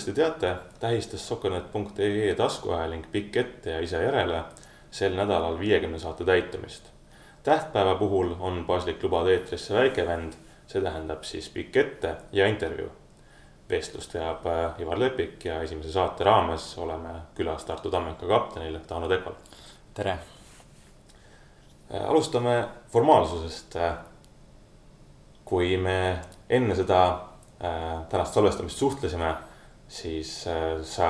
kindlasti teate, tähistas Sokonet.ee taskuajaling Pikk ette ja ise järele sel nädalal viiekümne saate täitumist. tähtpäeva puhul on paslik lubada eetrisse väike vend, see tähendab siis Pikk ette ja intervjuu. vestlust veab äh, Ivar Lepik ja esimese saate raames oleme külas Tartu Tammeka kaptenil Tauno Tekval. tere. Äh, alustame formaalsusest. Äh, kui me enne seda tänast salvestamist suhtlesime, siis sa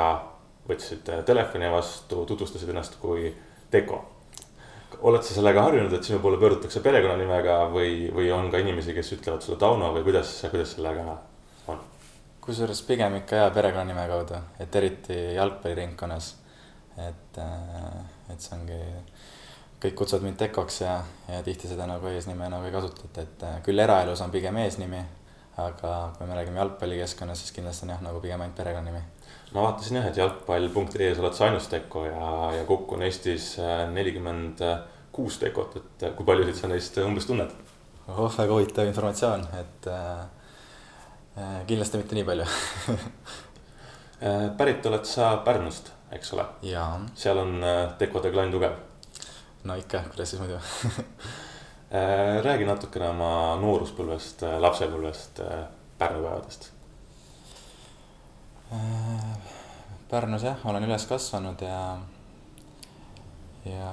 võtsid telefoni vastu, tutvustasid ennast kui Teko. oled sa sellega harjunud, et sinu poole pöördutakse perekonnanimega või, või on ka inimesi, kes ütlevad sulle Tauno või kuidas, kuidas sellega on? kusjuures pigem ikka jaa, perekonnanime kaudu, et eriti jalgpalliringkonnas. et, äh, et see ongi, kõik kutsuvad mind Tekoks ja, ja tihti seda nagu eesnime nagu ei kasutata, et äh, küll eraelus on pigem eesnimi. Aga kui me räägime jalgpallikeskkonnas, siis kindlasti on jah, nagu pigem ainult perekonnanimi ma vaatasin jah, et jalgpall.ee-s oled sa ainus Teko ja, ja Kukk on Eestis äh, nelikümmend kuus Tekot, et äh, kui paljusid sa neist umbes tunned? oh, väga huvitav informatsioon, et äh, äh kindlasti mitte nii palju pärit oled sa Pärnust, eks ole? seal on Tekode klann tugev? no ikka, kuidas siis muidu räägi natukene oma nooruspõlvest, lapsepõlvest, Pärnu päevadest. Pärnus jah, olen üles kasvanud ja, ja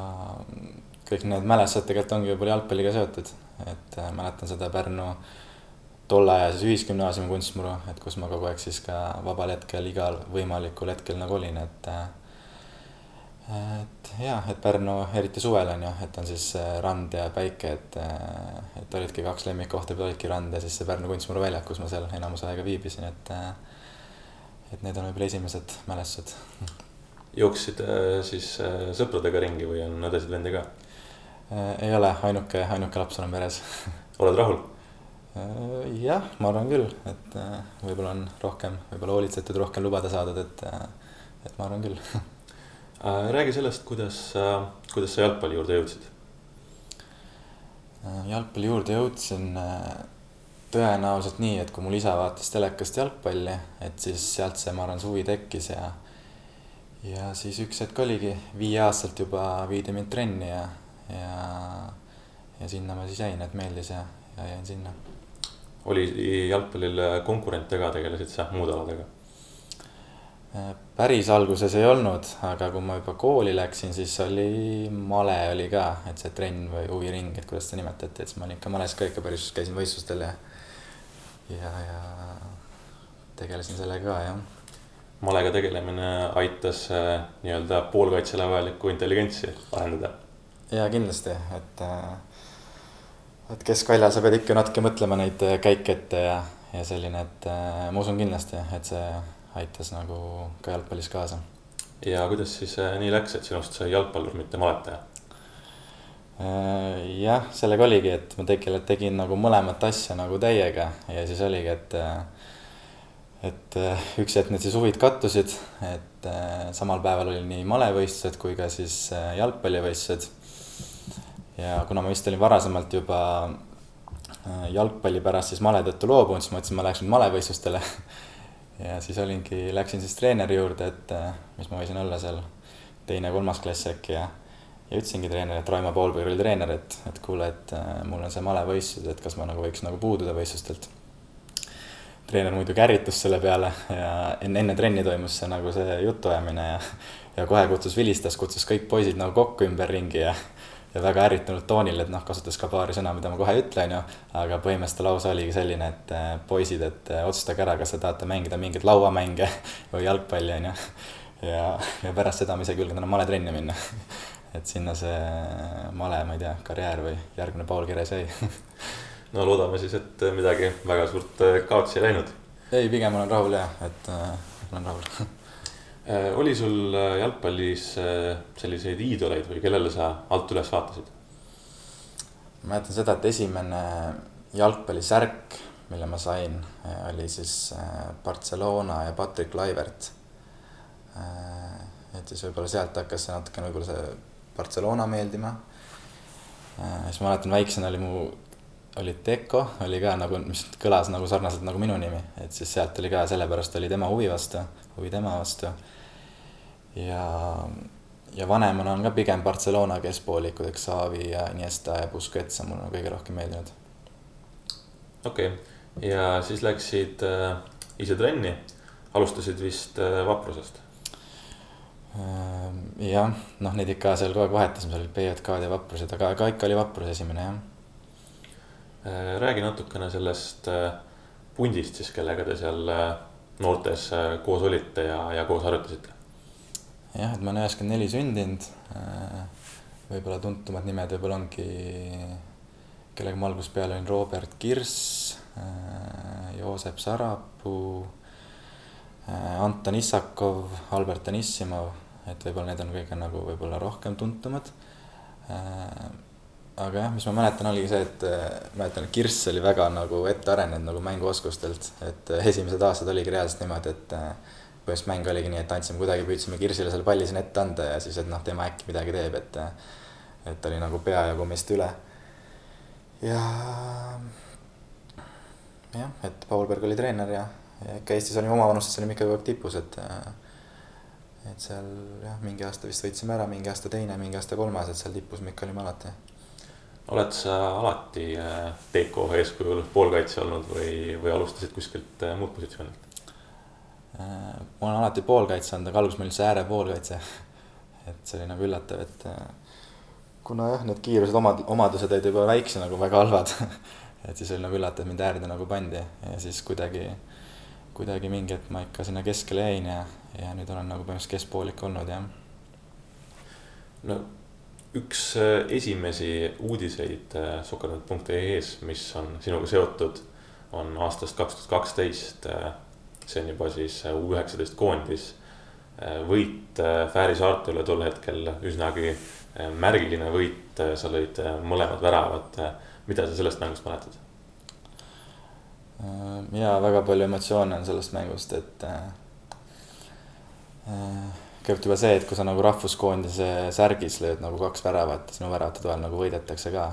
kõik need mälestused tegelikult ongi võib-olla jalgpalliga seotud, et äh, mäletan seda Pärnu tolleajases ühisgümnaasiumi kunstmuru, et kus ma kogu aeg siis ka vabal hetkel igal võimalikul hetkel nagu olin, et äh, et jah, et Pärnu, eriti suvel on ju, et on siis äh, rand ja päike, et, et olidki kaks lemmikkohta, olidki rand ja siis see Pärnu kunstmuru väljak, kus ma seal enamus aega viibisin, et et need on võib-olla esimesed mälestused. jooksid äh, siis äh, sõpradega ringi või on õdesid-vendi ka? Äh, ei ole, ainuke, ainuke laps olen peres oled rahul? jah, ma arvan küll, et võib-olla on rohkem, võib-olla hoolitsetud, rohkem lubada saadud, et, et ma arvan küll räägi sellest, kuidas, kuidas sa jalgpalli juurde jõudsid? jalgpalli juurde jõudsin tõenäoliselt nii, et kui mul isa vaatas telekast jalgpalli, et siis sealt see, ma arvan, see huvi tekkis ja ja siis üks hetk oligi, viieaastaselt juba viidi mind trenni ja, ja ja sinna ma siis jäin, et meeldis ja, ja jäin sinna. oli jalgpallil konkurente ka, tegelesid sa muude aladega? Päris alguses ei olnud, aga kui ma juba kooli läksin, siis oli male oli ka, et see trenn või huviring, et kuidas seda nimetati, et siis ma olin ikka males ka ikka päris, käisin võistlustel ja ja, ja tegelesin sellega ka, jah. malega tegelemine aitas äh, nii-öelda poolkaitsele vajalikku intelligentsi arendada? jaa, kindlasti, et, äh, et keskväljal sa pead ikka natuke mõtlema neid äh, käike ette ja, ja selline, et ma usun kindlasti, et see aitas nagu ka jalgpallis kaasa. ja kuidas siis nii läks, et sinust sai jalgpallur, mitte maletaja? Äh, jah, sellega oligi, et ma tegelen, tegin nagu mõlemat asja nagu täiega ja siis oligi, et äh, et äh, üks hetk need siis huvid kattusid, et samal päeval oli nii malevõistlused kui ka siis jalgpallivõistlused. ja kuna ma vist olin varasemalt juba jalgpalli pärast siis male tõttu loobunud, siis ma mõtlesin, ma läheks nüüd malevõistlustele. ja siis olingi, läksin siis treeneri juurde, et mis ma võisin olla seal teine-kolmas klass äkki ja ja ütlesingi treenerile, et Raimo Poolpõi oli treener, et, et kuule, et äh, mul on see malevõistlus, et kas ma nagu võiks nagu puududa võistlustelt. treener muidugi ärritus selle peale ja enne, enne trenni toimus see nagu see jutuajamine ja, ja kohe kutsus, vilistas, kutsus kõik poisid nagu kokku ümberringi ja ja väga ärritunud toonil, et noh, kasutas ka paari sõna, mida ma kohe ei ütle, onju. aga põhimõtteliselt lause oligi selline, et äh, poisid, et äh, otsustage ära, kas te tahate mängida mingeid lauamänge või jalgpalli, onju. ja, ja pärast seda ma isegi julgen enam maletrenni minna et sinna see male, ma ei tea, karjäär või järgmine Paul Keres jäi no loodame siis, et midagi väga suurt äh, kaotsi ei läinud. ei, pigem olen rahul jah, et äh, olen rahul oli sul äh, jalgpallis selliseid iidoleid või kellele sa alt üles vaatasid? ma mäletan seda, et esimene jalgpallisärk, mille ma sain, oli siis Barcelona ja Patrick Laivert. et siis võib-olla sealt hakkas see natukene võib-olla see Barcelona meeldima. Äh, siis ma mäletan, väiksena oli mu oli Teko, oli ka nagu, mis kõlas nagu sarnaselt nagu minu nimi, et siis sealt oli ka, sellepärast oli tema huvi vastu, huvi tema vastu. Ja, ja vanemana on ka pigem Barcelona keskpoolikud, eks Xavi ja Iniesta ja Busquets on mulle kõige rohkem meeldinud. okei okay., ja siis läksid äh, ise trenni, alustasid vist äh, Vaprusest Ehm, jah, noh, neid ikka seal kogu aeg vahetasime, seal olid PJK-d ja Vaprused, aga, aga ikka oli Vaprus esimene, jah. Äh, räägi natukene sellest äh, pundist siis, kellega te seal äh, noortes koos olite ja, ja koos harjutasite? Jah, et ma olen üheksakümmend neli sündinud. võib-olla tuntumad nimed võib-olla ongi, kellega ma algusest peale olin Robert Kirss, Joosep Sarapuu, Anton Issakov, Albert Anissimov et võib-olla need on kõige nagu võib-olla rohkem tuntumad. Äh, aga jah, mis ma mäletan, oligi see, et äh, mäletan, et Kirss oli väga nagu ette arenenud nagu mänguoskustelt, et äh, esimesed aastad oligi reaalselt niimoodi, et põhimõtteliselt mäng oligi nii, et andsime kuidagi, püüdsime Kirsile selle palli sinna ette anda ja siis, et noh, tema äkki midagi teeb, et et oli nagu peajagu meist üle. ja jah, et Paul Berg oli treener ja, ja ikka Eestis olime omavanustes olime ikka kogu aeg tipus, et et seal jah, mingi aasta vist võitsime ära, mingi aasta teine, mingi aasta kolmas, et seal tipus me ikka olime alati. oled sa alati Teiko äh, eeskujul poolkaitse olnud või, või alustasid kuskilt äh, muud positsioonilt? Äh, ma olen alati poolkaitse olnud, aga alguses ma olin üldse ääre poolkaitse. et see oli nagu üllatav, et kuna jah, need kiirused, omad, omadused olid juba väikse nagu väga halvad et siis oli nagu üllatav, et mind äärde nagu pandi ja siis kuidagi, kuidagi mingi hetk ma ikka sinna keskele jäin ja ja nüüd olen nagu põhimõtteliselt keskpoolik olnud, jah. no üks äh, esimesi uudiseid äh, Sokkernet.ee-s, mis on sinuga seotud, on aastast kaks tuhat kaksteist. Äh, see on juba siis U üheksateist koondis. võit Fääri saarte üle tol hetkel üsnagi märgiline võit, sa lõid mõlemad väravad. mida sa sellest mängust mäletad? ja väga palju emotsioone on sellest mängust, et kõigepealt juba see, et kui sa nagu rahvuskoondise särgis lööd nagu kaks väravat, sinu väravate toel nagu võidetakse ka.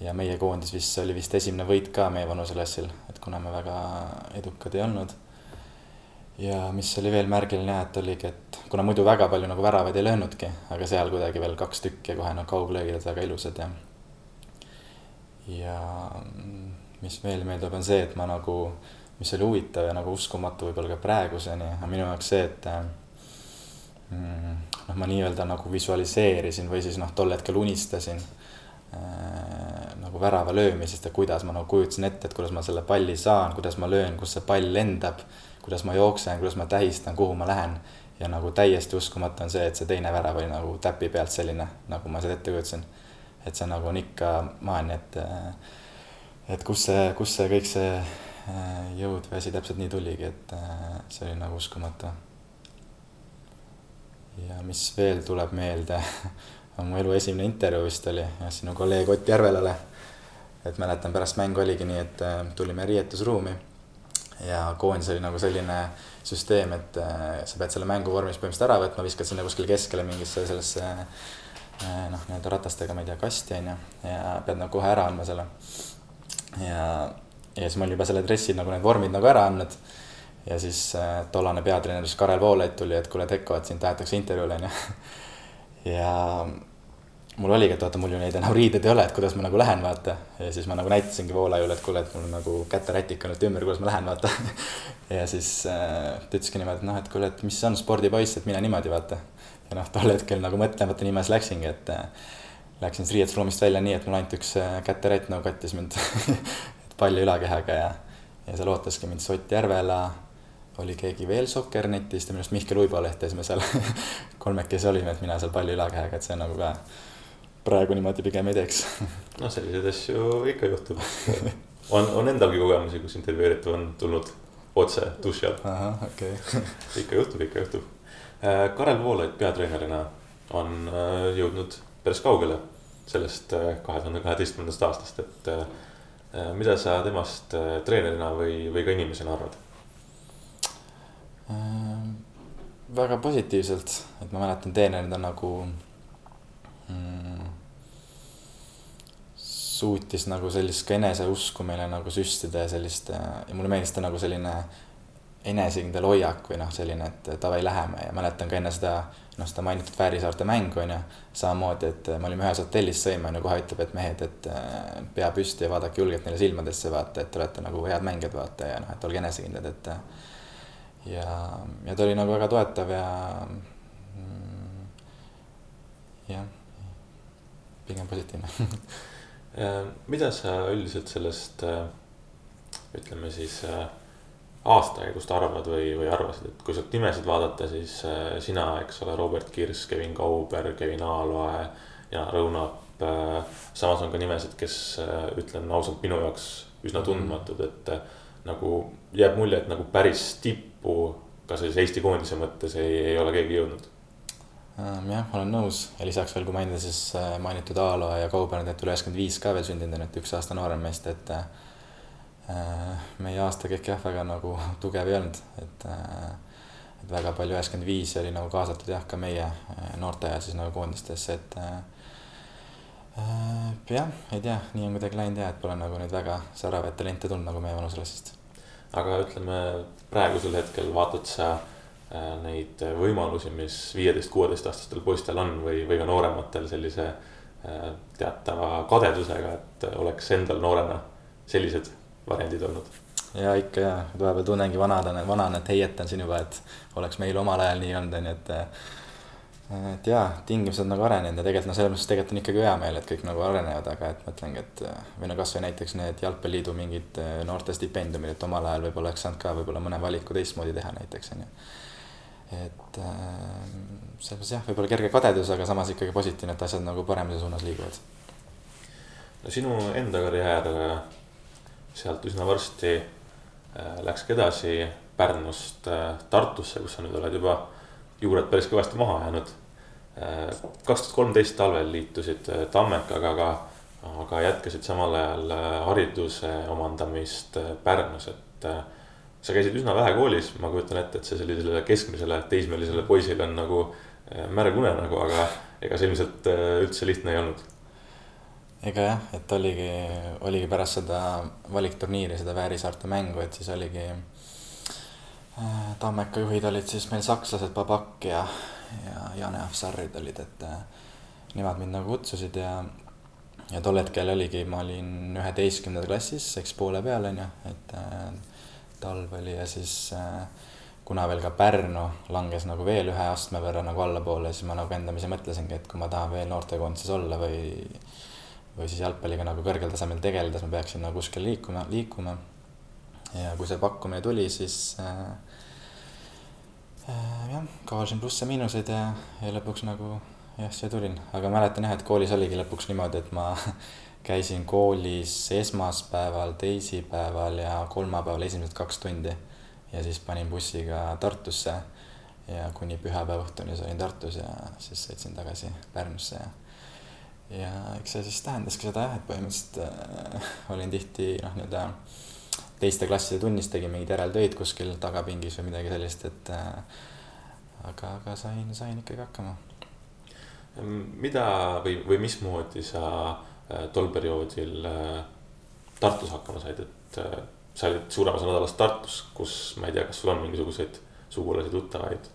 ja meie koondis vist, see oli vist esimene võit ka meie vanuseklassil, et kuna me väga edukad ei olnud. Ja mis oli veel märgiline et oligi, et kuna muidu väga palju nagu väravaid ei löönudki, aga seal kuidagi veel kaks tükki ja kohe noh, kauglöögid väga ilusad ja. ja mis veel meeldib, on see, et ma nagu, mis oli huvitav ja nagu uskumatu võib-olla ka praeguseni, aga minu jaoks see, et Mm, noh, ma nii-öelda nagu visualiseerisin või siis noh, tol hetkel unistasin äh, nagu värava löömisest ja kuidas ma nagu kujutasin ette, et kuidas ma selle palli saan, kuidas ma löön, kus see pall lendab, kuidas ma jooksen, kuidas ma tähistan, kuhu ma lähen. ja nagu täiesti uskumatu on see, et see teine värav oli nagu täpi pealt selline, nagu ma seda ette kujutasin. et see nagu on ikka maani, et, et kus see, kus see kõik see äh, jõud või asi täpselt nii tuligi, et äh, see oli nagu uskumatu ja mis veel tuleb meelde on mu elu esimene intervjuu vist oli sinu kolleeg Ott Järvelale. et mäletan, pärast mängu oligi nii, et äh, tulime riietusruumi ja koondis oli nagu selline süsteem, et äh, sa pead selle mängu vormis põhimõtteliselt ära võtma, viskad sinna kuskile keskele mingisse sellesse äh, noh, nii-öelda ratastega, ma ei tea, kasti on ju, ja pead nagu kohe ära andma selle. ja, ja siis ma olin juba selle dressi nagu need vormid nagu ära andnud ja siis äh, tollane peatreener siis Karel Voolaid tuli, et kuule, Teko, et sind tahetakse intervjuule, onju. ja mul oligi, et vaata, mul ju neid enam riideid ei ole, et kuidas ma nagu lähen, vaata. ja siis ma nagu näitasingi Voolaiule, et kuule, et mul nagu käterätik on nüüd ümber, kuidas ma lähen, vaata. ja siis äh, ta ütleski niimoodi, et noh, et kuule, et mis on spordipoiss, et mine niimoodi, vaata. ja noh, tol hetkel nagu mõtlemata nimes läksingi, et äh, läksin siis riietusruumist välja nii, et mul ainult üks äh, käterätt nagu kattis mind palli ülakehaga ja, ja seal ootaski mind Sott Järvela oli keegi veel Sokkernetist ja minu arust Mihkel Uiboleht ja siis me seal kolmekesi olime, et mina seal palli ülakäega, et see on nagu ka praegu niimoodi pigem ei teeks. noh, selliseid asju ikka juhtub on, on endalgi kogemusi, kus intervjueeritav on tulnud otse duši alt. ahah, okei okay. ikka juhtub, ikka juhtub. Äh, Karel Voolaid peatreenerina on äh, jõudnud päris kaugele sellest äh, kahe tuhande kaheteistkümnendast aastast, et mida sa temast treenerina või, või ka inimesena arvad? Väga positiivselt, et ma mäletan, treenerid on nagu mm, suutis nagu sellist ka eneseusku meile nagu süstida ja sellist ja mulle meeldis ta nagu selline enesekindel hoiak või noh, selline, et davai, läheme. Ja mäletan ka enne seda, noh, seda mainitud Väärisaarte mängu on ju, samamoodi, et me olime ühes hotellis, sõime, on ju, kohe ütleb, et mehed, et pea püsti ja vaadake julgelt neile silmadesse, vaata, et te olete nagu head mängijad, vaata, ja noh, et olge enesekindlad, et ja, ja ta oli nagu väga toetav ja mm, jah, pigem positiivne mida sa üldiselt sellest ütleme siis aastakäigust arvad või, või arvasid, et kui sealt nimesid vaadata, siis äh, sina, eks ole, Robert Kirss, Kevin Kauber, Kevin Aaloe, Jaan Rõunap äh,. samas on ka nimesid, kes äh, ütlen ausalt, minu jaoks üsna tundmatud, et äh, nagu jääb mulje, et nagu päris tippu ka sellise Eesti koondise mõttes ei, ei ole keegi jõudnud jah, olen nõus ja lisaks veel, kui mainida, siis äh, mainitud Aaloe ja Kauber, need üle üheksakümmend viis ka veel sündinud, et üks aasta noorem meist, et äh, Äh, meie aastakäik jah, väga nagu tugev ei olnud, et, äh, et väga palju üheksakümmend viis oli nagu kaasatud jah, ka meie äh, noorte ja siis nagu koondistesse, et äh, jah, ei tea, nii on kuidagi läinud ja et pole nagu nüüd väga säravaid talente tulnud nagu meie vanuseklassist. aga ütleme praegusel hetkel vaatad sa äh, neid võimalusi, mis viieteist, kuueteistaastastel poistel on või, või ka noorematel sellise äh, teatava kadedusega, et oleks endal noorena sellised variandid olnud? ja ikka ja, vahepeal tunnengi vanadana, vanana, et heietan siin juba, et oleks meil omal ajal nii olnud, on ju, et et jaa, tingimused nagu arenenud ja tegelikult noh, selles mõttes tegelikult on ikkagi hea meel, et kõik nagu arenevad, aga et mõtlengi, et või no kasvõi näiteks need jalgpalliliidu mingid noorte stipendiumid, et omal ajal võib-olla oleks saanud ka võib-olla mõne valiku teistmoodi teha näiteks on ju. Et äh, selles jah, võib-olla kerge kadedus, aga samas ikkagi positiivne, et asjad nagu paremise suunas liiguvad. no sinu enda karjäär sealt üsna varsti äh, läkski edasi Pärnust äh, Tartusse, kus sa nüüd oled juba juured päris kõvasti maha jäänud. Äh, kaks tuhat kolmteist talvel liitusid Tammekaga, aga, aga jätkasid samal ajal hariduse omandamist Pärnus, et sa käisid üsna vähe koolis, ma kujutan ette, et see sellisele keskmisele teismelisele poisile on nagu märg unenägu, aga ega see ilmselt üldse lihtne ei olnud ega jah, et oligi, oligi pärast seda valikturniiri, seda Väärisaarte mängu, et siis oligi äh,. Tammeka juhid olid siis meil sakslased, Babak ja, ja Jane Afsarid olid, et äh, nemad mind nagu kutsusid ja. ja tol hetkel oligi, ma olin üheteistkümnenda klassis, eks poole peal on ju, et äh, talv oli ja siis äh, kuna veel ka Pärnu langes nagu veel ühe astme võrra nagu allapoole, siis ma nagu endamisi mõtlesingi, et kui ma tahan veel noortekoondises olla või või siis jalgpalliga nagu kõrgel tasemel tegeleda, siis ma peaksin nagu kuskil liikuma, liikuma. ja kui see pakkumine tuli, siis äh, äh, jah, kaalusin plusse-miinuseid ja, ja lõpuks nagu jah, siia tulin, aga mäletan jah, et koolis oligi lõpuks niimoodi, et ma käisin koolis esmaspäeval, teisipäeval ja kolmapäeval esimesed kaks tundi. ja siis panin bussiga Tartusse ja kuni pühapäeva õhtuni siis olin Tartus ja siis sõitsin tagasi Pärnusse ja ja eks see siis tähendaski seda jah, et põhimõtteliselt äh, olin tihti noh, nii-öelda teiste klasside tunnis tegin mingeid järeltöid kuskil tagapingis või midagi sellist, et äh, aga, aga sain, sain ikkagi hakkama. mida või, või mismoodi sa äh, tol perioodil äh, Tartus hakkama said, et äh, sa olid suurem osa nädalast Tartus, kus ma ei tea, kas sul on mingisuguseid sugulasi, tuttavaid?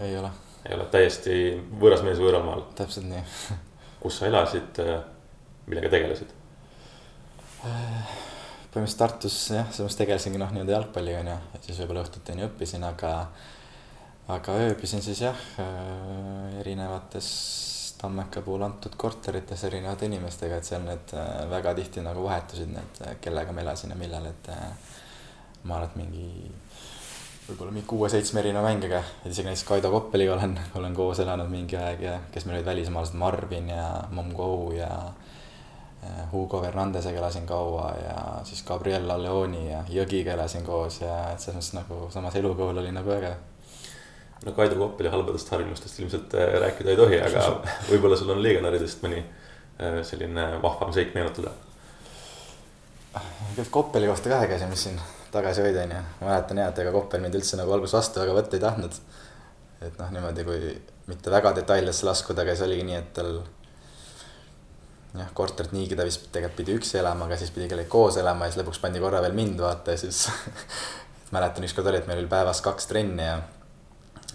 ei ole. ei ole, täiesti võõras mees võõral maal? täpselt nii kus sa elasid, millega tegelesid? põhimõtteliselt Tartus jah, selles mõttes tegelesingi noh, nii-öelda jalgpalliga onju, et siis võib-olla õhtuteni õppisin, aga, aga ööbisin siis jah, erinevates Tammeka puhul antud korterites erinevate inimestega, et seal need väga tihti nagu vahetusid need, kellega ma elasin ja millal, et ma arvan, et mingi võib-olla mingi kuue-seitsme erineva mängijaga, et isegi näiteks Kaido Koppeliga olen, olen koos elanud mingi aeg ja kes meil olid välismaalased, Marvin ja Momgou ja Hugo Fernandesega elasin kaua ja siis Gabriel Leoni ja Jõgiga elasin koos ja et selles mõttes nagu samas elukool oli nagu äge. No Kaido Koppeli halbadest harjumustest ilmselt äh, rääkida ei tohi, aga võib-olla sul on legionäridest mõni äh, selline vahvam seik meenutada? Koppeli kohta ka käisime siin tagasi hoida, onju. ma mäletan jah, et ega Koppel mind üldse nagu alguses vastu väga võtta ei tahtnud. et noh, niimoodi, kui mitte väga detailidesse laskuda, aga siis oligi nii, et tal jah, korterit niigi ta vist tegelikult pidi üksi elama, aga siis pidi kellegagi koos elama ja siis lõpuks pandi korra veel mind vaata ja siis mäletan, ükskord oli, et meil oli päevas kaks trenni ja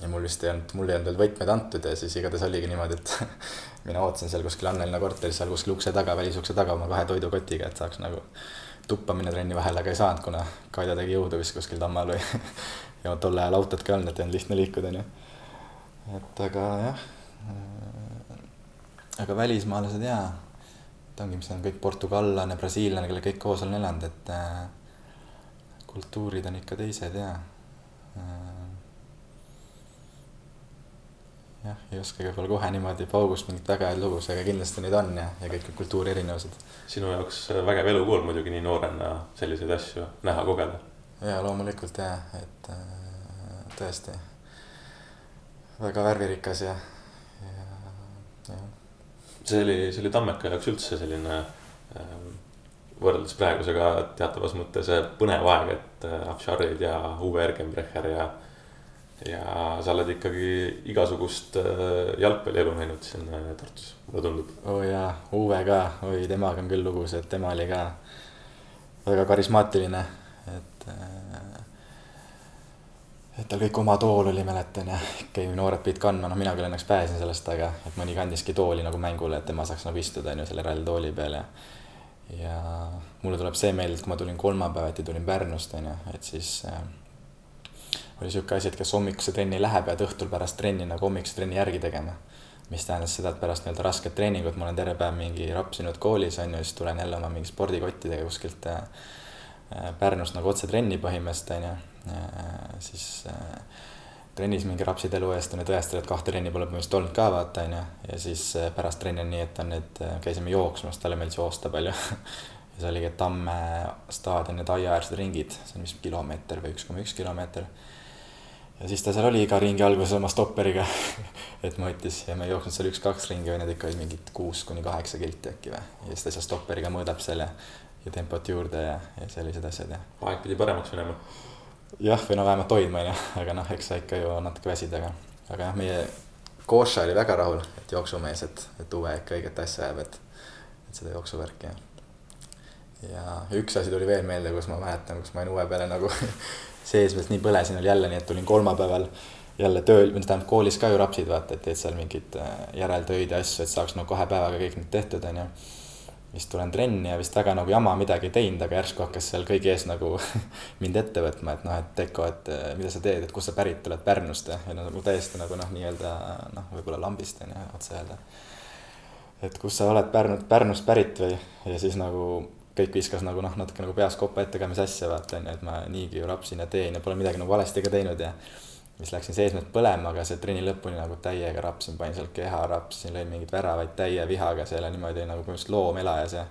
ja mul vist ei olnud, mul ei olnud veel võtmed antud ja siis igatahes oligi niimoodi, et mina ootasin seal kuskil Annelinna korteris seal kuskil ukse taga, välisukse taga oma kahe toidukotiga, et saaks nagu tuppa minna trenni vahele, aga ei saanud, kuna Kaida tegi jõudu vist kuskil Tammal või ja tol ajal autot ka ei olnud, et ei olnud lihtne liikuda, onju. et aga jah, aga välismaalased jaa, et ongi, mis on kõik portugallane, brasiillane, kellega kõik koos olen elanud, et äh, kultuurid on ikka teised jaa äh, jah, ei oskagi võib-olla kohe niimoodi paugust mingit väga häid lugusid, aga kindlasti neid on ja, ja kõik need kultuuri erinevused. sinu jaoks vägev elukool muidugi nii noorena selliseid asju näha, kogeda. ja loomulikult ja, et äh, tõesti väga värvirikas ja, ja, jah. see oli, see oli Tammeka jaoks üldse selline äh, võrreldes praegusega teatavas mõttes põnev aeg, et äh, Afsharid ja Uwe Ergenbrecher ja ja sa oled ikkagi igasugust äh, jalgpallielu näinud siin äh, Tartus, mulle tundub. oo oh jaa, Uwe ka, oi temaga on küll lugusid, tema oli ka väga karismaatiline, et. Äh, et tal kõik oma tool oli, mäletan ja ikka ju noored pidid kandma, noh, mina küll õnneks pääsesin sellest, aga et mõni kandiski tooli nagu mängule, et tema saaks nagu istuda, on ju, selle ralltooli peal ja. ja mulle tuleb see meelde, et kui ma tulin kolmapäeviti, tulin Pärnust, on ju, et siis äh, oli sihuke asi, et kes hommikuse trenni ei lähe, pead õhtul pärast trenni nagu hommikuse trenni järgi tegema. mis tähendas seda, et pärast nii-öelda rasket treeningut ma olen terve päev mingi rapsinud koolis on ju, siis tulen jälle oma mingi spordikottidega kuskilt äh, äh, Pärnust nagu otse trenni põhimõtteliselt on ju, äh, siis trennis mingi rapsid elu eest, on ju tõestanud, et kahte trenni pole põhimõtteliselt olnud ka vaata on ju, ja siis pärast trenni on nii, et on need, käisime jooksmas, talle meeldis joosta palju. Ja see oligi Tamme staadion need aiaäärsed ringid, see on vist kilomeeter või üks koma üks kilomeeter ja siis ta seal oli iga ringi alguses oma stopperiga et mõõtis ja me ei jooksnud seal üks-kaks ringi, vaid need ikka olid mingid kuus kuni kaheksa kilti äkki või. ja siis ta seal stopperiga mõõdab seal ja, tempot juurde ja, ja sellised asjad ja. aeg pidi paremaks minema. jah, või no vähemalt hoidma onju, aga noh, eks sa ikka ju natuke väsid, aga, aga jah, meie Koša oli väga rahul, et jooksumees, et, et Uwe ikka õiget asja ajab, et, et seda jooksuvärki ja. ja üks asi tuli veel meelde, kus ma mäletan, kus ma olin Uwe peale nagu sees veel nii põlesin oli jälle, nii et tulin kolmapäeval jälle tööl, või tähendab koolis ka ju rapsid, vaata, et teed seal mingeid äh, järeltöid ja asju, et saaks nagu kahe päevaga kõik need tehtud, onju. siis tulen trenni ja vist väga nagu jama midagi ei teinud, aga järsku hakkas seal kõigi ees nagu mind ette võtma, et noh, et Teko, et äh, mida sa teed, et kust sa pärit oled, Pärnust ja, ja nagu täiesti nagu noh, nii-öelda noh, võib-olla lambist onju, otse öelda. et kust sa oled Pärnut, Pärnust pärit või, ja siis nagu kõik viskas nagu noh, natuke nagu peas kopa ette ka, mis asja vaata on ju, et ma niigi ju rapsin ja teen ja pole midagi nagu valesti ka teinud ja. siis läksin seesmeelt põlema, aga see trenni lõpuni nagu täiega rapsin, panin seal keha, rapsin, lõin mingeid väravaid täie vihaga seal ja niimoodi nagu põhimõtteliselt loom elajas ja.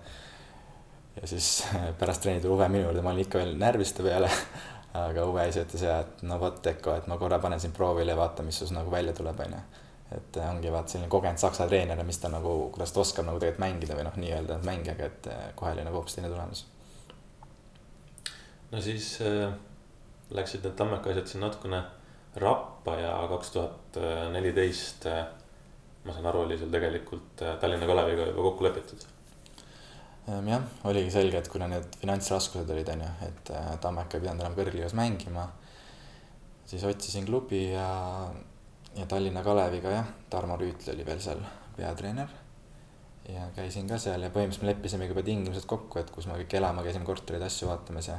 ja siis pärast trenni tuli Uwe minu juurde, ma olin ikka veel närviste peale aga Uwe ise ütles ja, et no vot, Eko, et ma korra panen sind proovile ja vaata, mis sinust nagu välja tuleb, onju et ongi vaat selline kogenud saksa treener ja mis ta nagu, kuidas ta oskab nagu tegelikult mängida või noh, nii-öelda mängijagi, et eh, kohe oli nagu hoopis teine tulemus. no siis äh, läksid need Tammeka asjad siin natukene rappa ja kaks tuhat neliteist, eh, ma saan aru, oli sul tegelikult Tallinna Kaleviga juba kokku lepitud ehm, jah, oligi selge, et kuna need finantsraskused olid, on ju, et Tammeka ei pidanud enam kõrgliigas mängima, siis otsisin klubi ja ja Tallinna Kaleviga jah, Tarmo Rüütli oli veel seal peatreener. ja käisin ka seal ja põhimõtteliselt me leppisime juba tingimused kokku, et kus me kõik elama käisime, korterid, asju vaatamas ja.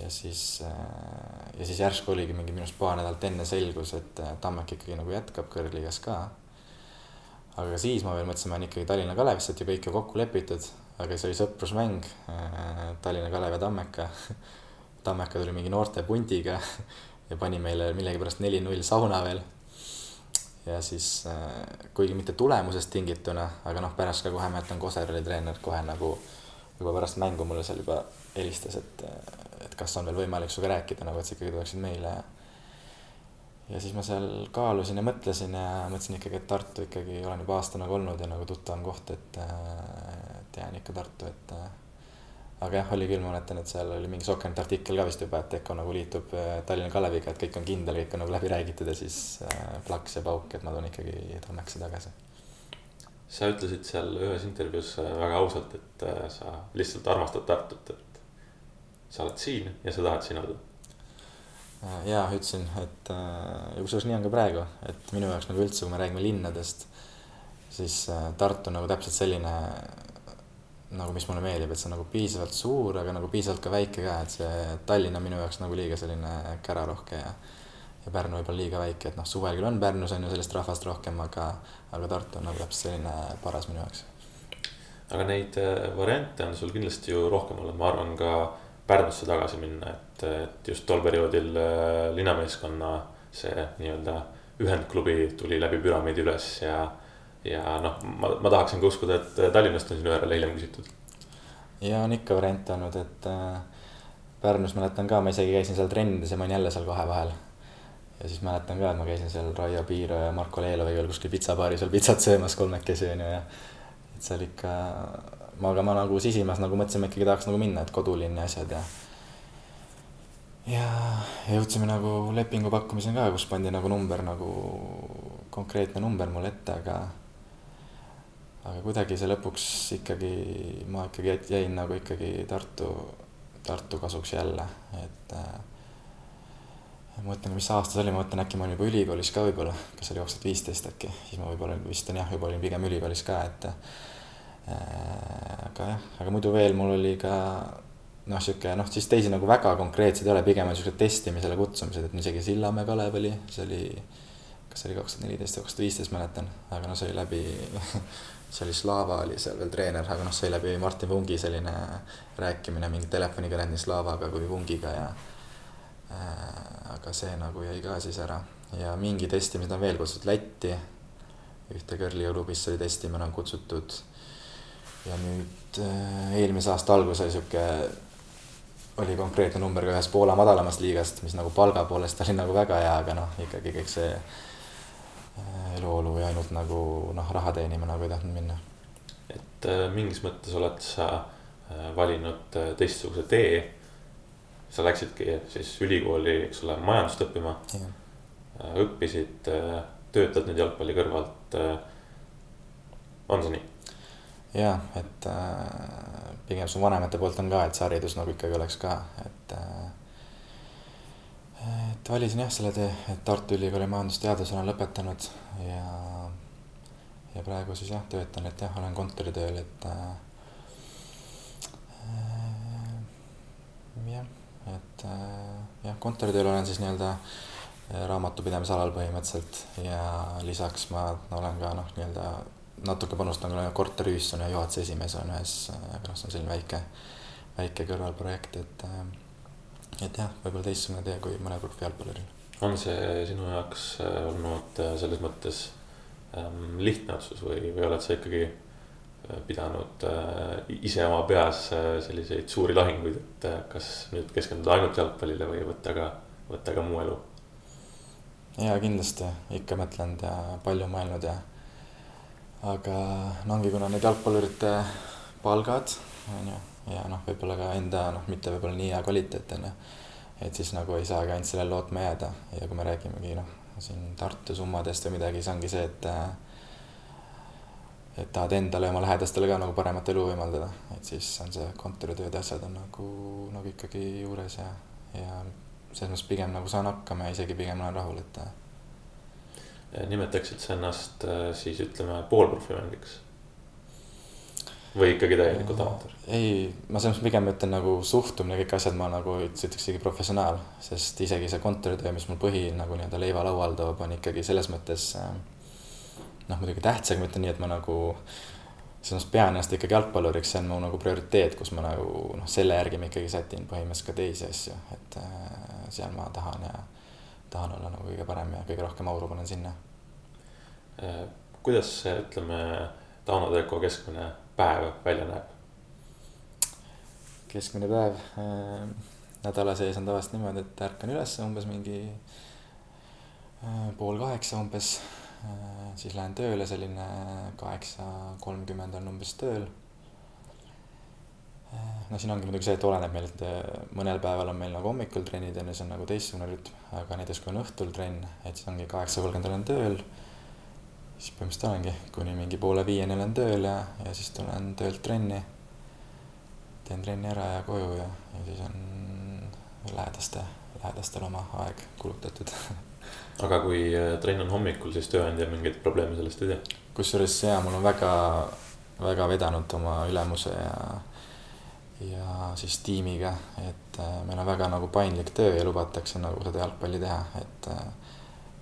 ja siis, äh, ja siis järsku oligi mingi minu arust paar nädalat enne selgus, et äh, Tammek ikkagi nagu jätkab kõrgliigas ka. aga siis ma veel mõtlesin, ma olen ikkagi Tallinna Kalevisse, et ju kõik ju kokku lepitud, aga see oli sõprusmäng äh, Tallinna Kalev ja Tammeka Tammeka tuli mingi noorte pundiga ja pani meile millegipärast neli-null sauna veel. ja siis äh, kuigi mitte tulemusest tingituna, aga noh, pärast ka kohe mäletan, Koser oli treener kohe nagu juba pärast mängu mulle seal juba helistas, et, et kas on veel võimalik sinuga rääkida nagu, et sa ikkagi tuleksid meile ja ja siis ma seal kaalusin ja mõtlesin ja mõtlesin ikkagi, et Tartu ikkagi olen juba aasta nagu olnud ja nagu tuttavam koht, et, et jään ikka Tartu, et aga jah, oli küll, ma mäletan, et seal oli mingi Sokkernet artikkel ka vist juba, et Eko nagu liitub äh, Tallinna Kaleviga, et kõik on kindel, kõik on nagu läbi räägitud ja siis äh, plaks ja pauk, et ma tulen ikkagi Tammekisse tagasi. sa ütlesid seal ühes intervjuus äh, väga ausalt, et sa lihtsalt armastad Tartut, et sa oled siin ja sa tahad siin olla. ja ütlesin, et ja kusjuures nii on ka praegu, et minu jaoks nagu üldse, kui me räägime linnadest, siis Tartu nagu täpselt selline nagu, mis mulle meeldib, et see on nagu piisavalt suur, aga nagu piisavalt ka väike ka, et see Tallinn on minu jaoks nagu liiga selline kärarohke ja ja Pärnu võib-olla liiga väike, et noh, suvel küll on Pärnus on ju sellist rahvast rohkem, aga, aga Tartu on nagu täpselt selline paras minu jaoks. aga neid äh, variante on sul kindlasti ju rohkem olnud, ma arvan ka Pärnusse tagasi minna, et, et just tol perioodil äh, linnameeskonna see nii-öelda ühendklubi tuli läbi püramiidi üles ja. Ja noh, ma, ma tahaksin ka uskuda, et Tallinnast on sinu järele hiljem küsitud. ja on ikka variante olnud, et äh, Pärnus mäletan ka, ma isegi käisin seal trennides ja ma olin jälle seal kahe vahel ja siis mäletan ka, et ma käisin seal Raio Piiro ja Marko Leeloviga veel kuskil pitsabaaris veel pitsat söömas kolmekesi onju ja. et seal ikka, ma, aga ma nagu sisimas nagu mõtlesime ikkagi tahaks nagu minna, et kodulinn ja asjad ja. ja jõudsime nagu lepingu pakkumiseni ka, kus pandi nagu number nagu, konkreetne number mulle ette, aga. Aga kuidagi see lõpuks ikkagi, ma ikkagi jäin nagu ikkagi Tartu, Tartu kasuks jälle, et äh, mõtlen, mis aasta see oli, ma mõtlen, äkki ma olin juba ülikoolis ka võib-olla, kas oli kaks tuhat viisteist äkki, siis ma võib-olla vist on jah, juba olin pigem ülikoolis ka, et äh,. aga jah, aga muidu veel mul oli ka noh, sihuke noh, siis teisi nagu väga konkreetseid ei ole, pigem on siuksed testimisele kutsumised, et isegi Sillamäe Kalev oli, see oli. kas see oli kaks tuhat neliteist või kaks tuhat viisteist, mäletan, aga noh, see oli läbi see oli Slava oli seal veel treener, aga noh, see läbi Martin Vungi selline rääkimine, mingi telefonikõned nii Slavaga kui Vungiga ja Äh, aga see nagu jäi ka siis ära ja mingi testimised on veel kutsutud Lätti. ühte kõrliklubisse oli testima nagu kutsutud. ja nüüd äh, eelmise aasta alguses oli sihuke, oli konkreetne number ka ühest Poola madalamast liigast, mis nagu palga poolest oli nagu väga hea, aga noh, ikkagi kõik see eluolu ja ainult nagu noh, raha teenima nagu ei tahtnud minna. et mingis mõttes oled sa valinud teistsuguse tee sa läksidki siis ülikooli, eks ole, majandust õppima. Äh, õppisid, äh, töötad nüüd jalgpalli kõrvalt. Äh, on see nii? ja, et äh, pigem su vanemate poolt on ka, et see haridus nagu ikkagi oleks ka, et äh,. Et valisin jah selle tee, et Tartu Ülikooli majandusteaduse olen lõpetanud ja, ja praegu siis jah, töötan, et jah, olen kontoritööl, et äh, jah et äh, jah, kontoritööl olen siis nii-öelda äh, raamatupidamise põhimõtteliselt ja lisaks ma olen ka noh, nii-öelda natuke panustan ka korteriühistuna juhatuse esimees olen ühes, aga noh, see on selline väike, väike kõrvalprojekt, et äh, et jah, võib-olla teistsugune tee kui mõnel profijalgpalluril. on see sinu jaoks olnud selles mõttes ähm, lihtne otsus või, või oled sa ikkagi pidanud äh, ise oma peas äh, selliseid suuri lahinguid, et äh, kas nüüd keskenduda ainult jalgpallile või võtta ka, võtta ka muu elu? ja kindlasti ikka mõtlenud ja palju mõelnud ja. aga no ongi, kuna need jalgpallurite palgad on ju ja noh, võib-olla ka enda noh, mitte võib-olla nii hea kvaliteet on ju. et siis nagu ei saagi ainult sellele lootma jääda ja kui me räägimegi noh, siin Tartu summadest või midagi, siis ongi see, et et tahad endale ja oma lähedastele ka nagu paremat elu võimaldada, et siis on see kontoritööd ja asjad on nagu, nagu ikkagi juures ja, ja selles mõttes pigem nagu saan hakkama ja isegi pigem olen rahul, et. nimetaksid sa ennast äh, siis ütleme poolprofimängiks? Või ikkagi täielikult amatöör? ei, ma selles mõttes pigem ütlen nagu suhtumine, kõik asjad ma nagu ütleks isegi professionaal, sest isegi see kontoritöö, mis mul põhi nagu nii-öelda leiva laual toob, on ikkagi selles mõttes äh, noh, muidugi tähtsam, ma ütlen nii, et ma nagu selles mõttes pean ennast ikkagi jalgpalluriks, see on mu nagu prioriteet, kus ma nagu noh, selle järgi ma ikkagi sätin põhimõtteliselt ka teisi asju, et äh, seal ma tahan ja tahan olla nagu kõige parem ja kõige rohkem auru panen sinna. Äh, kuidas see, ütleme, Tauno Teko keskmine päev välja näeb? keskmine päev äh, nädala sees on tavaliselt niimoodi, et ärkan üles umbes mingi äh, pool kaheksa umbes Äh, siis lähen tööle, selline kaheksa kolmkümmend on umbes tööl. Äh, no siin ongi muidugi see, et oleneb meil, et äh, mõnel päeval on meil nagu hommikul trennid on ju, see on nagu teistsugune rütm, aga näiteks kui on õhtul trenn, et siis ongi kaheksa kolmkümmend olen tööl. Siis põhimõtteliselt olengi kuni mingi poole viieni olen tööl ja, ja siis tulen töölt trenni. teen trenni ära ja koju ja, ja siis on lähedaste, lähedastel oma aeg kulutatud aga kui äh, trenn on hommikul, siis tööandja mingeid probleeme sellest ei tee? kusjuures jaa, mul on väga, väga vedanud oma ülemuse ja, ja siis tiimiga, et äh, meil on väga nagu paindlik töö ja lubatakse nagu seda jalgpalli teha, et äh,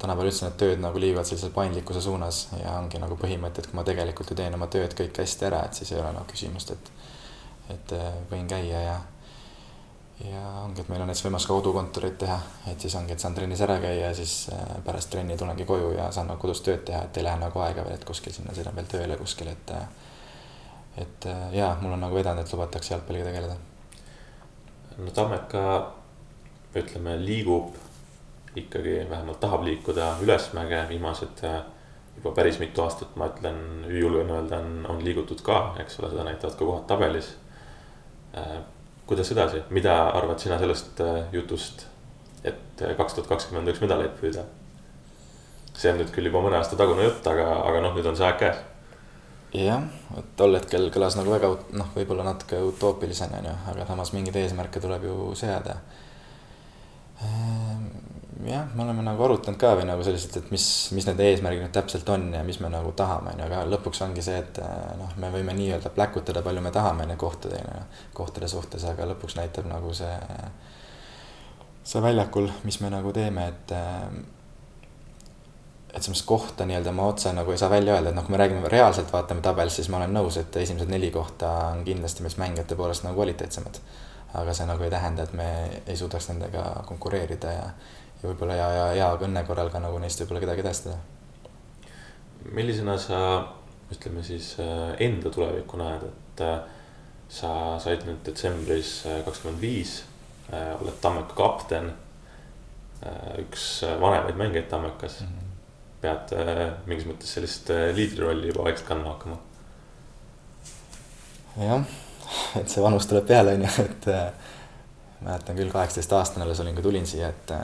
tänapäeval üldse need tööd nagu liiguvad sellise paindlikkuse suunas ja ongi nagu põhimõte, et kui ma tegelikult ju teen oma tööd kõik hästi ära, et siis ei ole nagu küsimust, et, et äh, võin käia ja, ja ongi, et meil on näiteks võimalus ka kodukontorit teha, et siis ongi, et saan trennis ära käia ja siis äh, pärast trenni tulengi koju ja saan nagu kodus tööd teha, et ei lähe nagu aega veel, et kuskil sinna sõidan veel tööle kuskil, et äh, et jaa, mul on nagu vedanud, et lubatakse jalgpalliga tegeleda. no Tammeka, ütleme, liigub ikkagi vähemalt tahab liikuda ülesmäge, viimased äh, juba päris mitu aastat, ma ütlen, julgen öelda, on, on liigutud ka, eks ole, seda näitavad ka kohad tabelis. Äh, kuidas edasi, mida arvad sina sellest äh, jutust, et kaks tuhat kakskümmend üks medaleid püüda? see on nüüd küll juba mõne aasta tagune jutt, aga, aga noh, nüüd on see aeg käes. jah, et tol hetkel kõlas nagu väga noh, võib-olla natuke utoopilisena on ju, aga samas mingeid eesmärke tuleb ju seada jah, me oleme nagu arutanud ka või nagu selliselt, et mis, mis need eesmärgid nüüd täpselt on ja mis me nagu tahame, on ju, aga lõpuks ongi see, et eh, noh, me võime nii-öelda pläkutada, palju me tahame neid kohtade, kohtade suhtes, aga lõpuks näitab nagu see, see väljakul, mis me nagu teeme, et eh, et sellist kohta nii-öelda ma otse nagu ei saa välja öelda, et noh, kui me räägime reaalselt, vaatame tabelis, siis ma olen nõus, et esimesed neli kohta on kindlasti meist mängijate poolest nagu kvaliteetsemad. aga see nagu ei tähenda, et me ei suudaks nendega konkureerida ja ja võib-olla ja, ja hea õnne korral ka nagu neist võib-olla kedagi edestada. millisena sa, ütleme siis äh, enda tulevikku näed, et äh, sa said nüüd detsembris äh, kakskümmend viis, oled Tammeka kapten. üks vanemaid mängijaid Tammekas mm. -hmm. pead mingis mõttes sellist liidrirolli juba vaikselt kandma hakkama. jah, et see vanus tuleb peale, on ju, et mäletan küll, kaheksateist aastane alles olin, kui tulin siia, et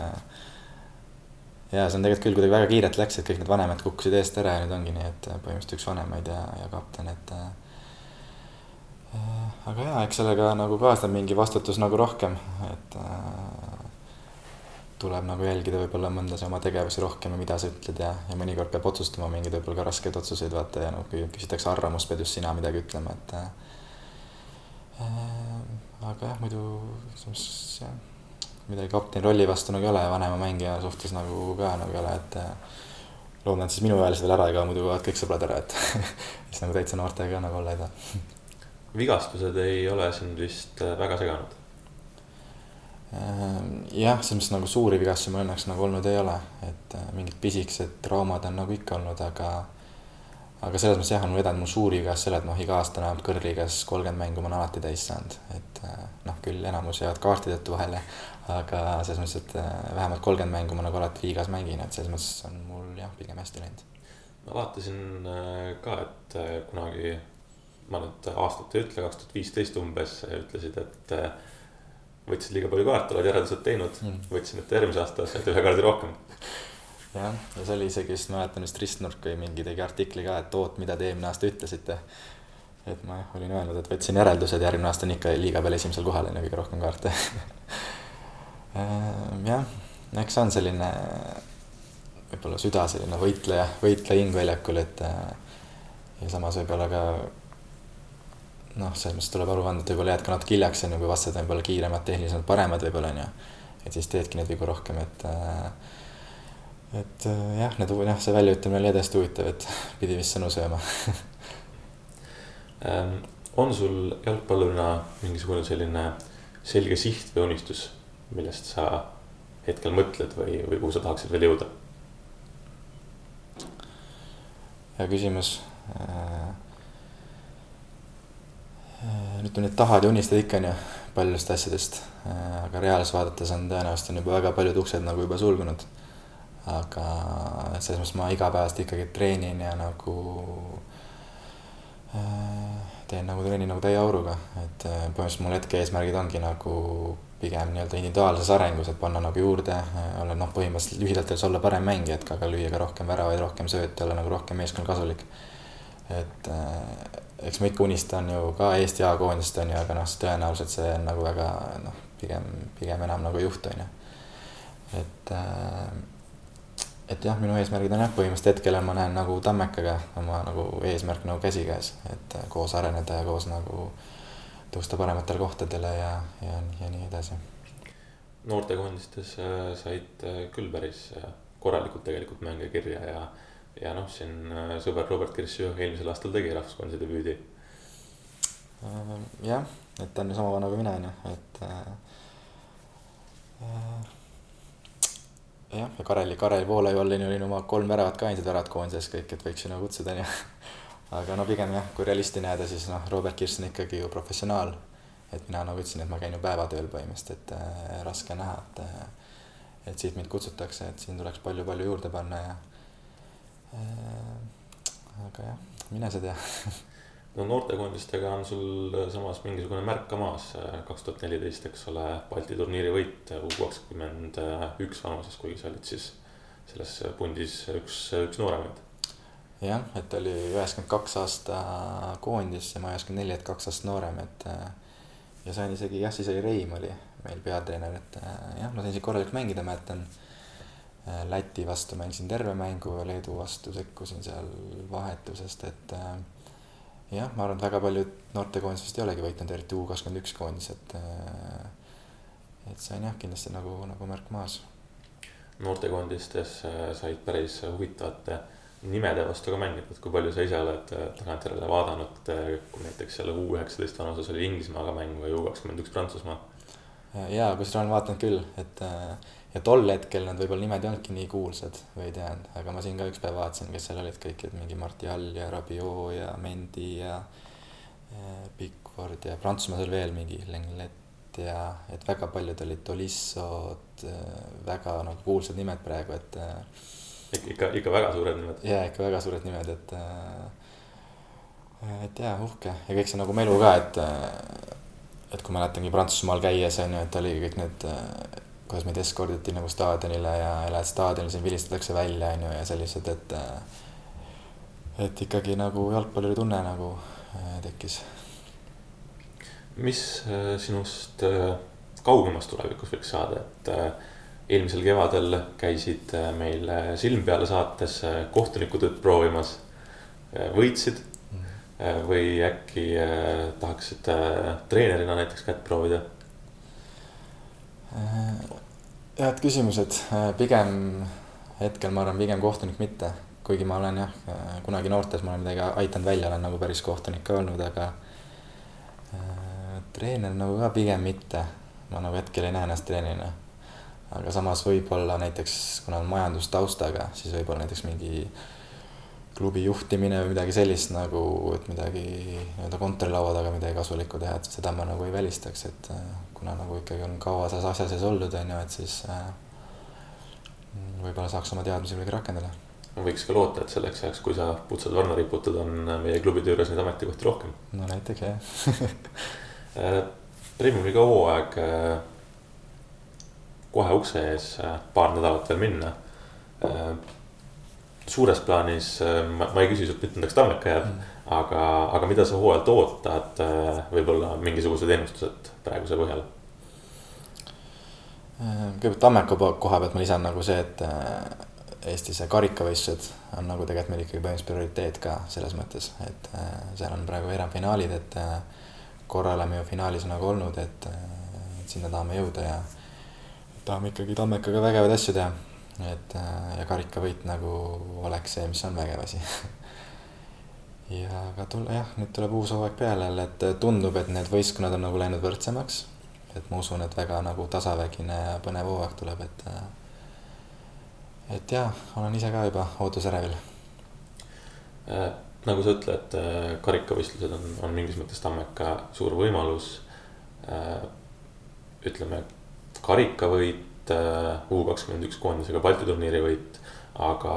ja see on tegelikult küll kuidagi väga kiirelt läks, et kõik need vanemad kukkusid eest ära ja nüüd ongi nii, et põhimõtteliselt üks vanemaid ja, ja kapten, et äh,. aga jaa, eks sellega nagu kaasneb mingi vastutus nagu rohkem, et äh, tuleb nagu jälgida võib-olla mõndas oma tegevusi rohkem ja mida sa ütled ja, ja mõnikord peab otsustama mingeid võib-olla ka raskeid otsuseid, vaata ja noh, kui küsitakse arvamust, pead just sina midagi ütlema, et äh,. aga jah, muidu mõttes jah midagi kapteni rolli vastu nagu ei ole ja vanema mängija suhtes nagu ka nagu ei ole, et äh, loodan, et siis minuealised veel ära ei kao, muidu kaovad kõik sõbrad ära, et siis nagu täitsa noortega nagu olla ei taha. vigastused ei ole sind vist äh, väga seganud? Äh, jah, selles mõttes nagu suuri vigastusi mul õnneks nagu olnud ei ole, et mingid pisikesed traumad on nagu ikka olnud, aga aga selles mõttes jah, on vedanud mu suuri vigas selle, et noh, iga aasta vähemalt kõrgliigas kolmkümmend mängu ma olen alati täis saanud, et noh, küll enamus jäävad kaarti tõttu vahele, aga selles mõttes, et äh, vähemalt kolmkümmend mängu ma nagu alati liigas mängin, et selles mõttes on mul jah, pigem hästi läinud. ma vaatasin äh, ka, et äh, kunagi, ma nüüd aastat ei ütle, kaks tuhat viisteist umbes ütlesid, et võtsid liiga palju kaarte, oled järeldused teinud mm., võtsin ette järgmise aasta, said ühe kaardi rohkem. jah, ja see oli isegi vist, mäletan vist Rist Nurk või mingi tegi artikli ka, et oot, mida te eelmine aasta ütlesite. Et ma jah, olin öelnud, et võtsin järeldused, järgmine aasta on ikka liiga peal esimesel kohal on ju kõige rohkem kaarte Ehm, jah, eks see on selline võib-olla süda selline võitleja, võitleja hing väljakul, et äh, ja samas võib-olla ka noh, selles mõttes tuleb aru anda, et võib-olla jääd ka natuke hiljaks, on ju, kui vastased on võib-olla kiiremad, tehnilisemad, paremad võib-olla on ju. et siis teedki neid vigu rohkem, et äh, et äh, jah, need, jah, see väljaütlemine oli hästi huvitav, et pidi vist sõnu sööma on sul jalgpallurina mingisugune selline selge siht või unistus, millest sa hetkel mõtled või, või kuhu sa tahaksid veel jõuda? hea küsimus. Äh, äh, ütleme, need tahad ja unistad ikka onju paljudest asjadest, äh, aga reaalsus vaadates on tõenäoliselt on juba väga paljud uksed nagu juba sulgunud. aga selles mõttes ma igapäevaselt ikkagi treenin ja nagu teen nagu trenni nagu täie auruga, et põhimõtteliselt mul hetke eesmärgid ongi nagu pigem nii-öelda individuaalses arengus, et panna nagu juurde, olla noh, põhimõtteliselt lühidalt öeldes olla parem mängija, et ka, ka lüüa ka rohkem väravaid, rohkem sööte, olla nagu rohkem meeskonna kasulik. et eks ma ikka unistan ju ka Eesti A-koondist on ju, aga noh, tõenäoliselt see on nagu väga noh, pigem, pigem enam nagu juht on ju. et, et jah, minu eesmärgid on jah, põhimõtteliselt hetkel ma näen nagu Tammekaga oma nagu eesmärk nagu käsikäes, et koos areneda ja koos nagu tõusta parematele kohtadele ja, ja, ja nii edasi. noortekoondistes äh, said äh, küll päris äh, korralikult tegelikult mänge kirja ja ja noh, siin äh, sõber Robert Kirss ju eelmisel aastal tegi rahvuskoondise debüüdi. Äh, jah, et ta on ju sama vana kui mina, on ju, et äh,. äh jah, ja Kareli, Karel Voolaiu all oli oma kolm väravat ka ainsad väravad koondises kõik, et võiks ju nagu kutsuda, on ju. aga no pigem jah, kui realisti näeda, siis noh, Robert Kirss on ikkagi ju professionaal. et mina nagu ütlesin, et ma käin ju päevatööl põhimõtteliselt, et äh, raske näha, et et siit mind kutsutakse, et siin tuleks palju-palju juurde panna ja Äh, aga jah, mine sa tea no noortekoondistega on sul samas mingisugune märk ka maas, kaks tuhat neliteist, eks ole, Balti turniiri võit U kakskümmend üks vanuses, kuigi sa olid siis selles pundis üks, üks nooremaid. jah, et oli üheksakümmend kaks aasta koondis ja ma üheksakümmend neli, et kaks aastat noorem, et ja sain isegi, jah, siis oli Reim oli meil peatreener, et jah, ma sain siin korralikult mängida, mäletan Äh, Läti vastu mängisin terve mängu, Leedu vastu sekkusin seal vahetusest, et äh, jah, ma arvan, et väga paljud noortekoondised vist ei olegi võitnud, eriti U kakskümmend üks koondis, et äh, et see on jah, kindlasti nagu, nagu märk maas. noortekoondistes said päris huvitavate nimede vastu ka mängida, et kui palju sa ise oled tagantjärele vaadanud, kui näiteks seal U üheksateist vanuses oli Inglismaaga mäng või U kakskümmend üks Prantsusmaa? jaa, kusjuures olen vaadanud küll, et äh, ja tol hetkel nad võib-olla nimed ei olnudki nii kuulsad või ei teadnud, aga ma siin ka üks päev vaatasin, kes seal olid kõik, et mingi Martial ja Rabiot ja Mendi ja äh, Pickford ja Prantsusmaal oli veel mingi Lenglet ja et väga paljud olid Tolissod, äh, väga nagu kuulsad nimed praegu, et. Äh, ikka, ikka väga suured nimed. ja ikka väga suured nimed, et, et jaa, uhke ja kõik see nagu melu ka, et, et kui mäletangi Prantsusmaal käies on ju, et oli kõik need kuidas meid eskorditi nagu staadionile ja lähed staadionile, sind vilistatakse välja, on ju, ja sellised, et et ikkagi nagu jalgpalluritunne nagu äh, tekkis. mis äh, sinust äh, kaugemas tulevikus võiks saada, et eelmisel kevadel käisid meil Silm peale saates kohtunikutööd proovimas, võitsid mm. või äkki tahaksid treenerina näiteks kätt proovida head küsimused, äh, pigem hetkel ma arvan, pigem kohtunik mitte, kuigi ma olen jah, äh, kunagi noortes ma olen midagi aidanud välja, olen nagu päris kohtunik ka olnud, aga äh, treener nagu ka pigem mitte. ma nagu hetkel ei näe ennast treenerina. aga samas võib-olla näiteks, kuna on majandustaustaga, siis võib-olla näiteks mingi klubi juhtimine või midagi sellist nagu, et midagi nii-öelda kontorilaua taga midagi kasulikku teha, et seda ma nagu ei välistaks, et äh, kuna nagu ikkagi on kaua selles asja sees olnud, on ju, et siis äh, võib-olla saaks oma teadmisi kuidagi rakendada. võiks ka loota, et selleks ajaks, kui sa putsad varna riputad, on meie klubide juures neid ametikohti rohkem. no näiteks jah äh, Premiumiga hooaeg kohe ukse ees, paar nädalat veel minna suures plaanis äh, ma, ma ei küsi sult mitmendaks Tammeka jääb mm., aga, aga mida sa hooajalt ootad, äh, võib-olla mingisugused ennustused praeguse põhjal? Äh, kõigepealt Tammeka koha pealt ma lisan nagu see, et Eesti see karikavõistlused on nagu tegelikult meil ikkagi põhimõtteliselt prioriteet ka selles mõttes, et seal on praegu veerandfinaalid, et korra oleme ju finaalis nagu olnud, et, sinna tahame jõuda ja tahame ikkagi Tammekaga vägevaid asju teha et äh, ja karikavõit nagu oleks see, mis on vägev asi ja aga tule jah, nüüd tuleb uus hooaeg peale jälle, et tundub, et need võistkonnad on nagu läinud võrdsemaks. Et ma usun, et väga nagu tasavägine ja põnev hooaeg tuleb, et. Äh, et jaa, olen ise ka juba ootusärevil äh,. nagu sa ütled, äh, karikavõistlused on, on mingis mõttes Tammeka suur võimalus äh,. ütleme, karikavõit Äh, U kakskümmend üks koondisega Balti turniiri võit. aga,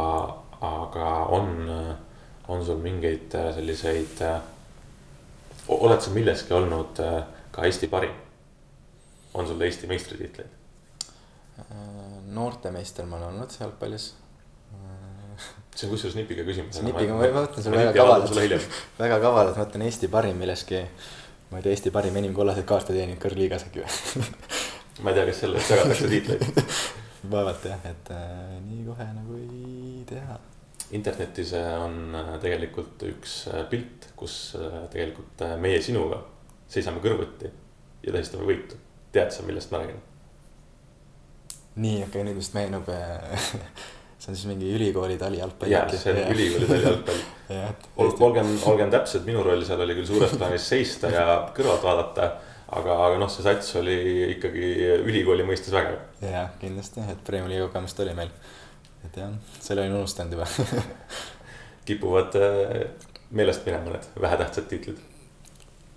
aga on, on sul mingeid äh, selliseid, äh, oled sa milleski olnud ka Eesti parim? On sul Eesti meistritiitleid? noortemeister ma olen olnud jalgpallis. see on kusjuures nipiga küsimus. see nipiga, ma mõtlen sulle väga kavalalt, väga kavalalt, ma ütlen Eesti parim milleski. ma ei tea, Eesti parim enim kollaseid kaarte teeninud kõrgliigas äkki või ma ei tea, kas selle eest jagatakse tiitleid vaevalt jah, et äh, nii kohe nagu ei tea. internetis äh, on äh, tegelikult üks äh, pilt, kus tegelikult meie sinuga seisame kõrvuti ja tähistame võitu. Tead sa, millest ma räägin? nii, okei okay,, nüüd vist meenub see on siis mingi ülikooli talijalgpall. jaa, see on ülikooli talijalgpall olgem, olgem täpsed, minu roll seal oli küll suures plaanis seista ja kõrvalt vaadata aga, aga noh, see sats oli ikkagi ülikooli mõistes vägev. jah, kindlasti, et Premiumi liiga kogemust oli meil. et jah, selle olin unustanud juba kipuvad äh, meelest minema need vähetähtsad tiitlid.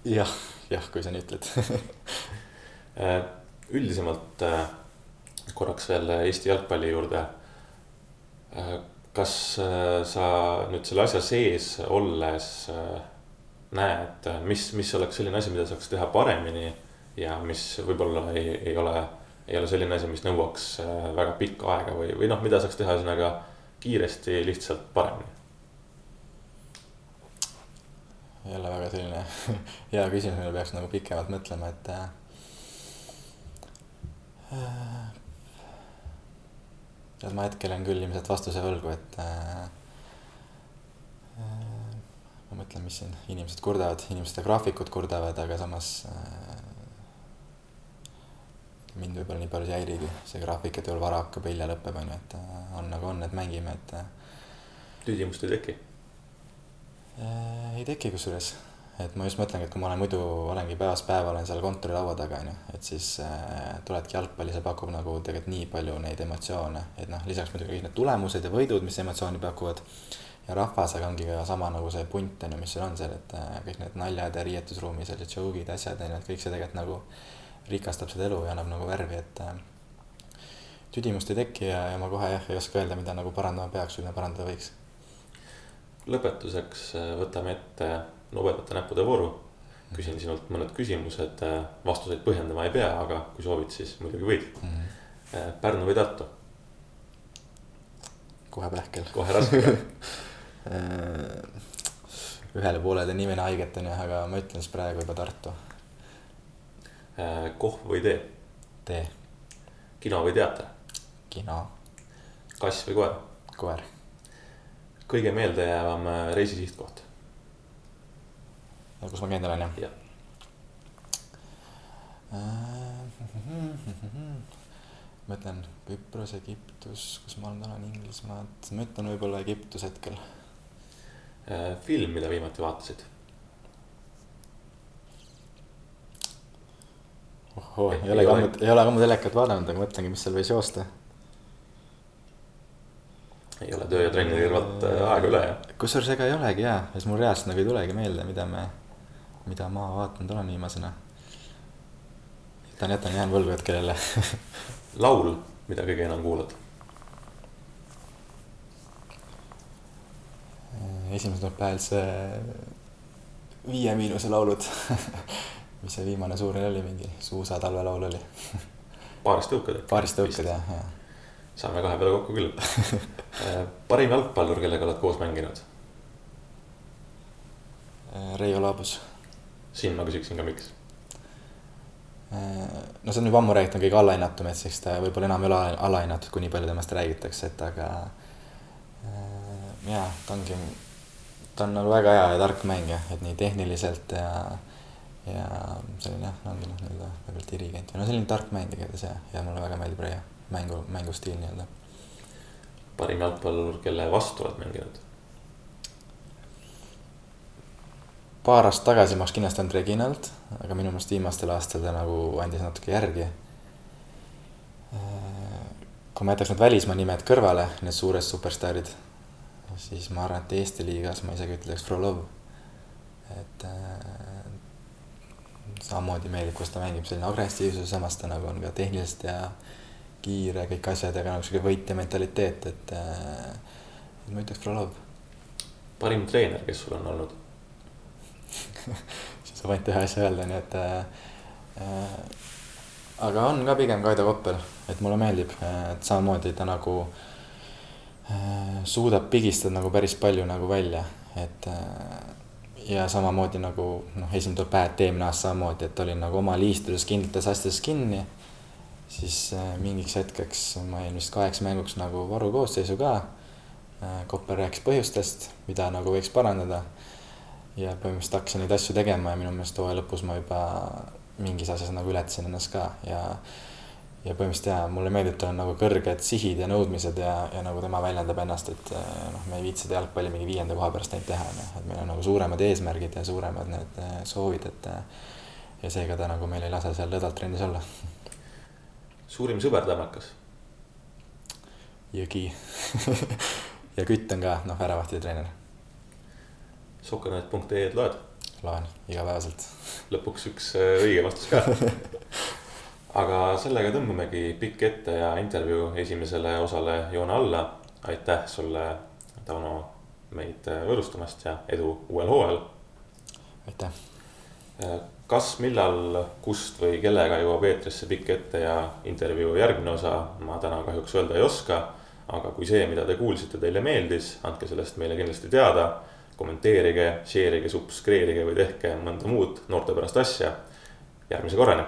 jah, jah, kui sa nii ütled üldisemalt äh, korraks veel Eesti jalgpalli juurde. kas sa nüüd selle asja sees olles näed, mis, mis oleks selline asi, mida saaks teha paremini ja mis võib-olla ei, ei ole, ei ole selline asi, mis nõuaks äh, väga pikka aega või, või noh, mida saaks teha ühesõnaga kiiresti, lihtsalt paremini? jälle väga selline hea küsimus, millele peaks nagu pikemalt mõtlema, et äh,. Tead, ma hetkel olen küll ilmselt vastuse võlgu, et äh, ma mõtlen, mis siin inimesed kurdavad, inimeste graafikud kurdavad, aga samas äh, mind võib-olla nii palju ei häirigi see graafik, et veel vara hakkab, hilja lõpeb, on ju, et äh, on nagu on, et mängime, et äh,. tüdimust ei teki äh,? ei teki kusjuures, et ma just mõtlengi, et kui ma olen muidu, olengi päevast päeva olen seal kontorilaua taga, on ju, et siis äh, tuledki jalgpalli, see pakub nagu tegelikult nii palju neid emotsioone, et noh, lisaks muidugi kõik need tulemused ja võidud, mis emotsiooni pakuvad ja rahvasega ongi ka sama nagu see punt on ju, mis seal on seal, et äh, kõik need naljad ja riietusruumis sellised joke'id, asjad on ju, et kõik see tegelikult nagu rikastab seda elu ja annab nagu värvi, et äh, tüdimust ei teki ja, ja ma kohe jah, ei oska öelda, mida nagu parandama peaks või mida parandada võiks. lõpetuseks äh, võtame ette nobedate näppude vooru. küsin sinult mõned küsimused, vastuseid põhjendama ei pea, aga kui soovid, siis muidugi võid mm. -hmm. Pärnu või Tartu? kohe pähkel. kohe raske Äh, ühele poolele nimene haiget on ju, aga ma ütlen siis praegu juba Tartu. Äh, kohv või tee? tee. kino või teater? kino. kass või koer? koer. kõige meeldejäävam äh, reisisihtkoht? Kus ma käinud olen jah? jah. ma ütlen Küpros, Egiptus, kus ma olen, Inglismaad, ma ütlen võib-olla Egiptus hetkel Äh, film, mida viimati vaatasid? ohoo, ei olegi ammu, ei ole ammu telekat vaadanud, aga mõtlengi, mis seal võis joosta. ei ole töö ja trenni kõrvalt äh, aega üle, jah? kusjuures ega ei olegi jaa, siis mul reaalselt nagu ei tulegi meelde, mida me, mida ma vaadanud olen viimasena. jätan, jätan, jään võlgu hetkel jälle laul, mida kõige enam kuulad esimesel tuleb pähe üldse Viie Miinuse laulud mis see viimane suur oli, mingi Suusa talvelaul oli paarist tõukad. paarist tõukad jah, jah. saame kahe peale kokku küll parim jalgpallur, kellega oled koos mänginud? Reio Laabus. Siin ma küsiksin ka, miks? Äh, no see on juba ammu räägitud, on kõige alahinnatum, et siis ta võib-olla enam ei ole alahinnatud, kui nii palju temast räägitakse, et aga jaa, ta ongi ta on nagu väga hea ja tark mängija, et nii tehniliselt ja, ja selline jah, ongi noh, nii-öelda võib-olla dirigent või no selline tark mängija igatahes ja, ja mulle väga meeldib Reia mängu, mängustiil nii-öelda. parim jalgpallur, kelle vastu oled mänginud? Paar aastat tagasi ma oleks kindlasti olnud Reginald, aga minu meelest viimastel aastatel ta nagu andis natuke järgi. kui ma jätaks need välismaa nimed kõrvale, need suured superstaarid siis ma arvan, et Eesti liigas ma isegi ütleks Frolov. et äh, samamoodi meeldib, kuidas ta mängib, selline agressiivsus, samas ta nagu on ka tehniliselt ja kiire kõik asjad ja ka nagu sihuke võitja mentaliteet, et äh,. ma ütleks Frolov. parim treener, kes sul on olnud siis saab ainult ühe asja öelda, nii et äh, aga on ka pigem Kaido Koppel, et mulle meeldib, et samamoodi ta nagu äh, suudab pigistada nagu päris palju nagu välja, et äh, ja samamoodi nagu noh, esimene tuleb pähe, et eelmine aasta samamoodi, et olin nagu oma liistudes kindlates asjades kinni. siis äh, mingiks hetkeks ma jäin vist kaheks mänguks nagu varukoosseisu ka äh,. Koppel rääkis põhjustest, mida nagu võiks parandada. Ja põhimõtteliselt hakkasin neid asju tegema ja minu meelest hooaja lõpus ma juba mingis asjas nagu ületasin ennast ka ja ja põhimõtteliselt jaa, mulle meeldib, tal on nagu kõrged sihid ja nõudmised ja, ja nagu tema väljendab ennast, et eh, noh, me ei viitsi seda jalgpalli mingi viienda koha pärast ainult teha, noh, et meil on nagu suuremad eesmärgid ja suuremad need eh, soovid, et eh, ja seega ta nagu meil ei lase seal lõdvalt trennis olla. suurim sõber Tammekas? Jõgi ja Kütt on ka, noh, väravahtide treener. Sokkernet.ee-d loed? loen igapäevaselt. lõpuks üks õige vastus ka aga sellega tõmbamegi pikk ette ja intervjuu esimesele osale joone alla. aitäh sulle, Tauno, meid võõrustamast ja edu uuel hooajal. aitäh. kas, millal, kust või kellega jõuab eetrisse pikk ette ja intervjuu järgmine osa, ma täna kahjuks öelda ei oska. aga kui see, mida te kuulsite, teile meeldis, andke sellest meile kindlasti teada. Kommenteerige, share ige, subscribe ige või tehke mõnda muud noortepärast asja. järgmise korrani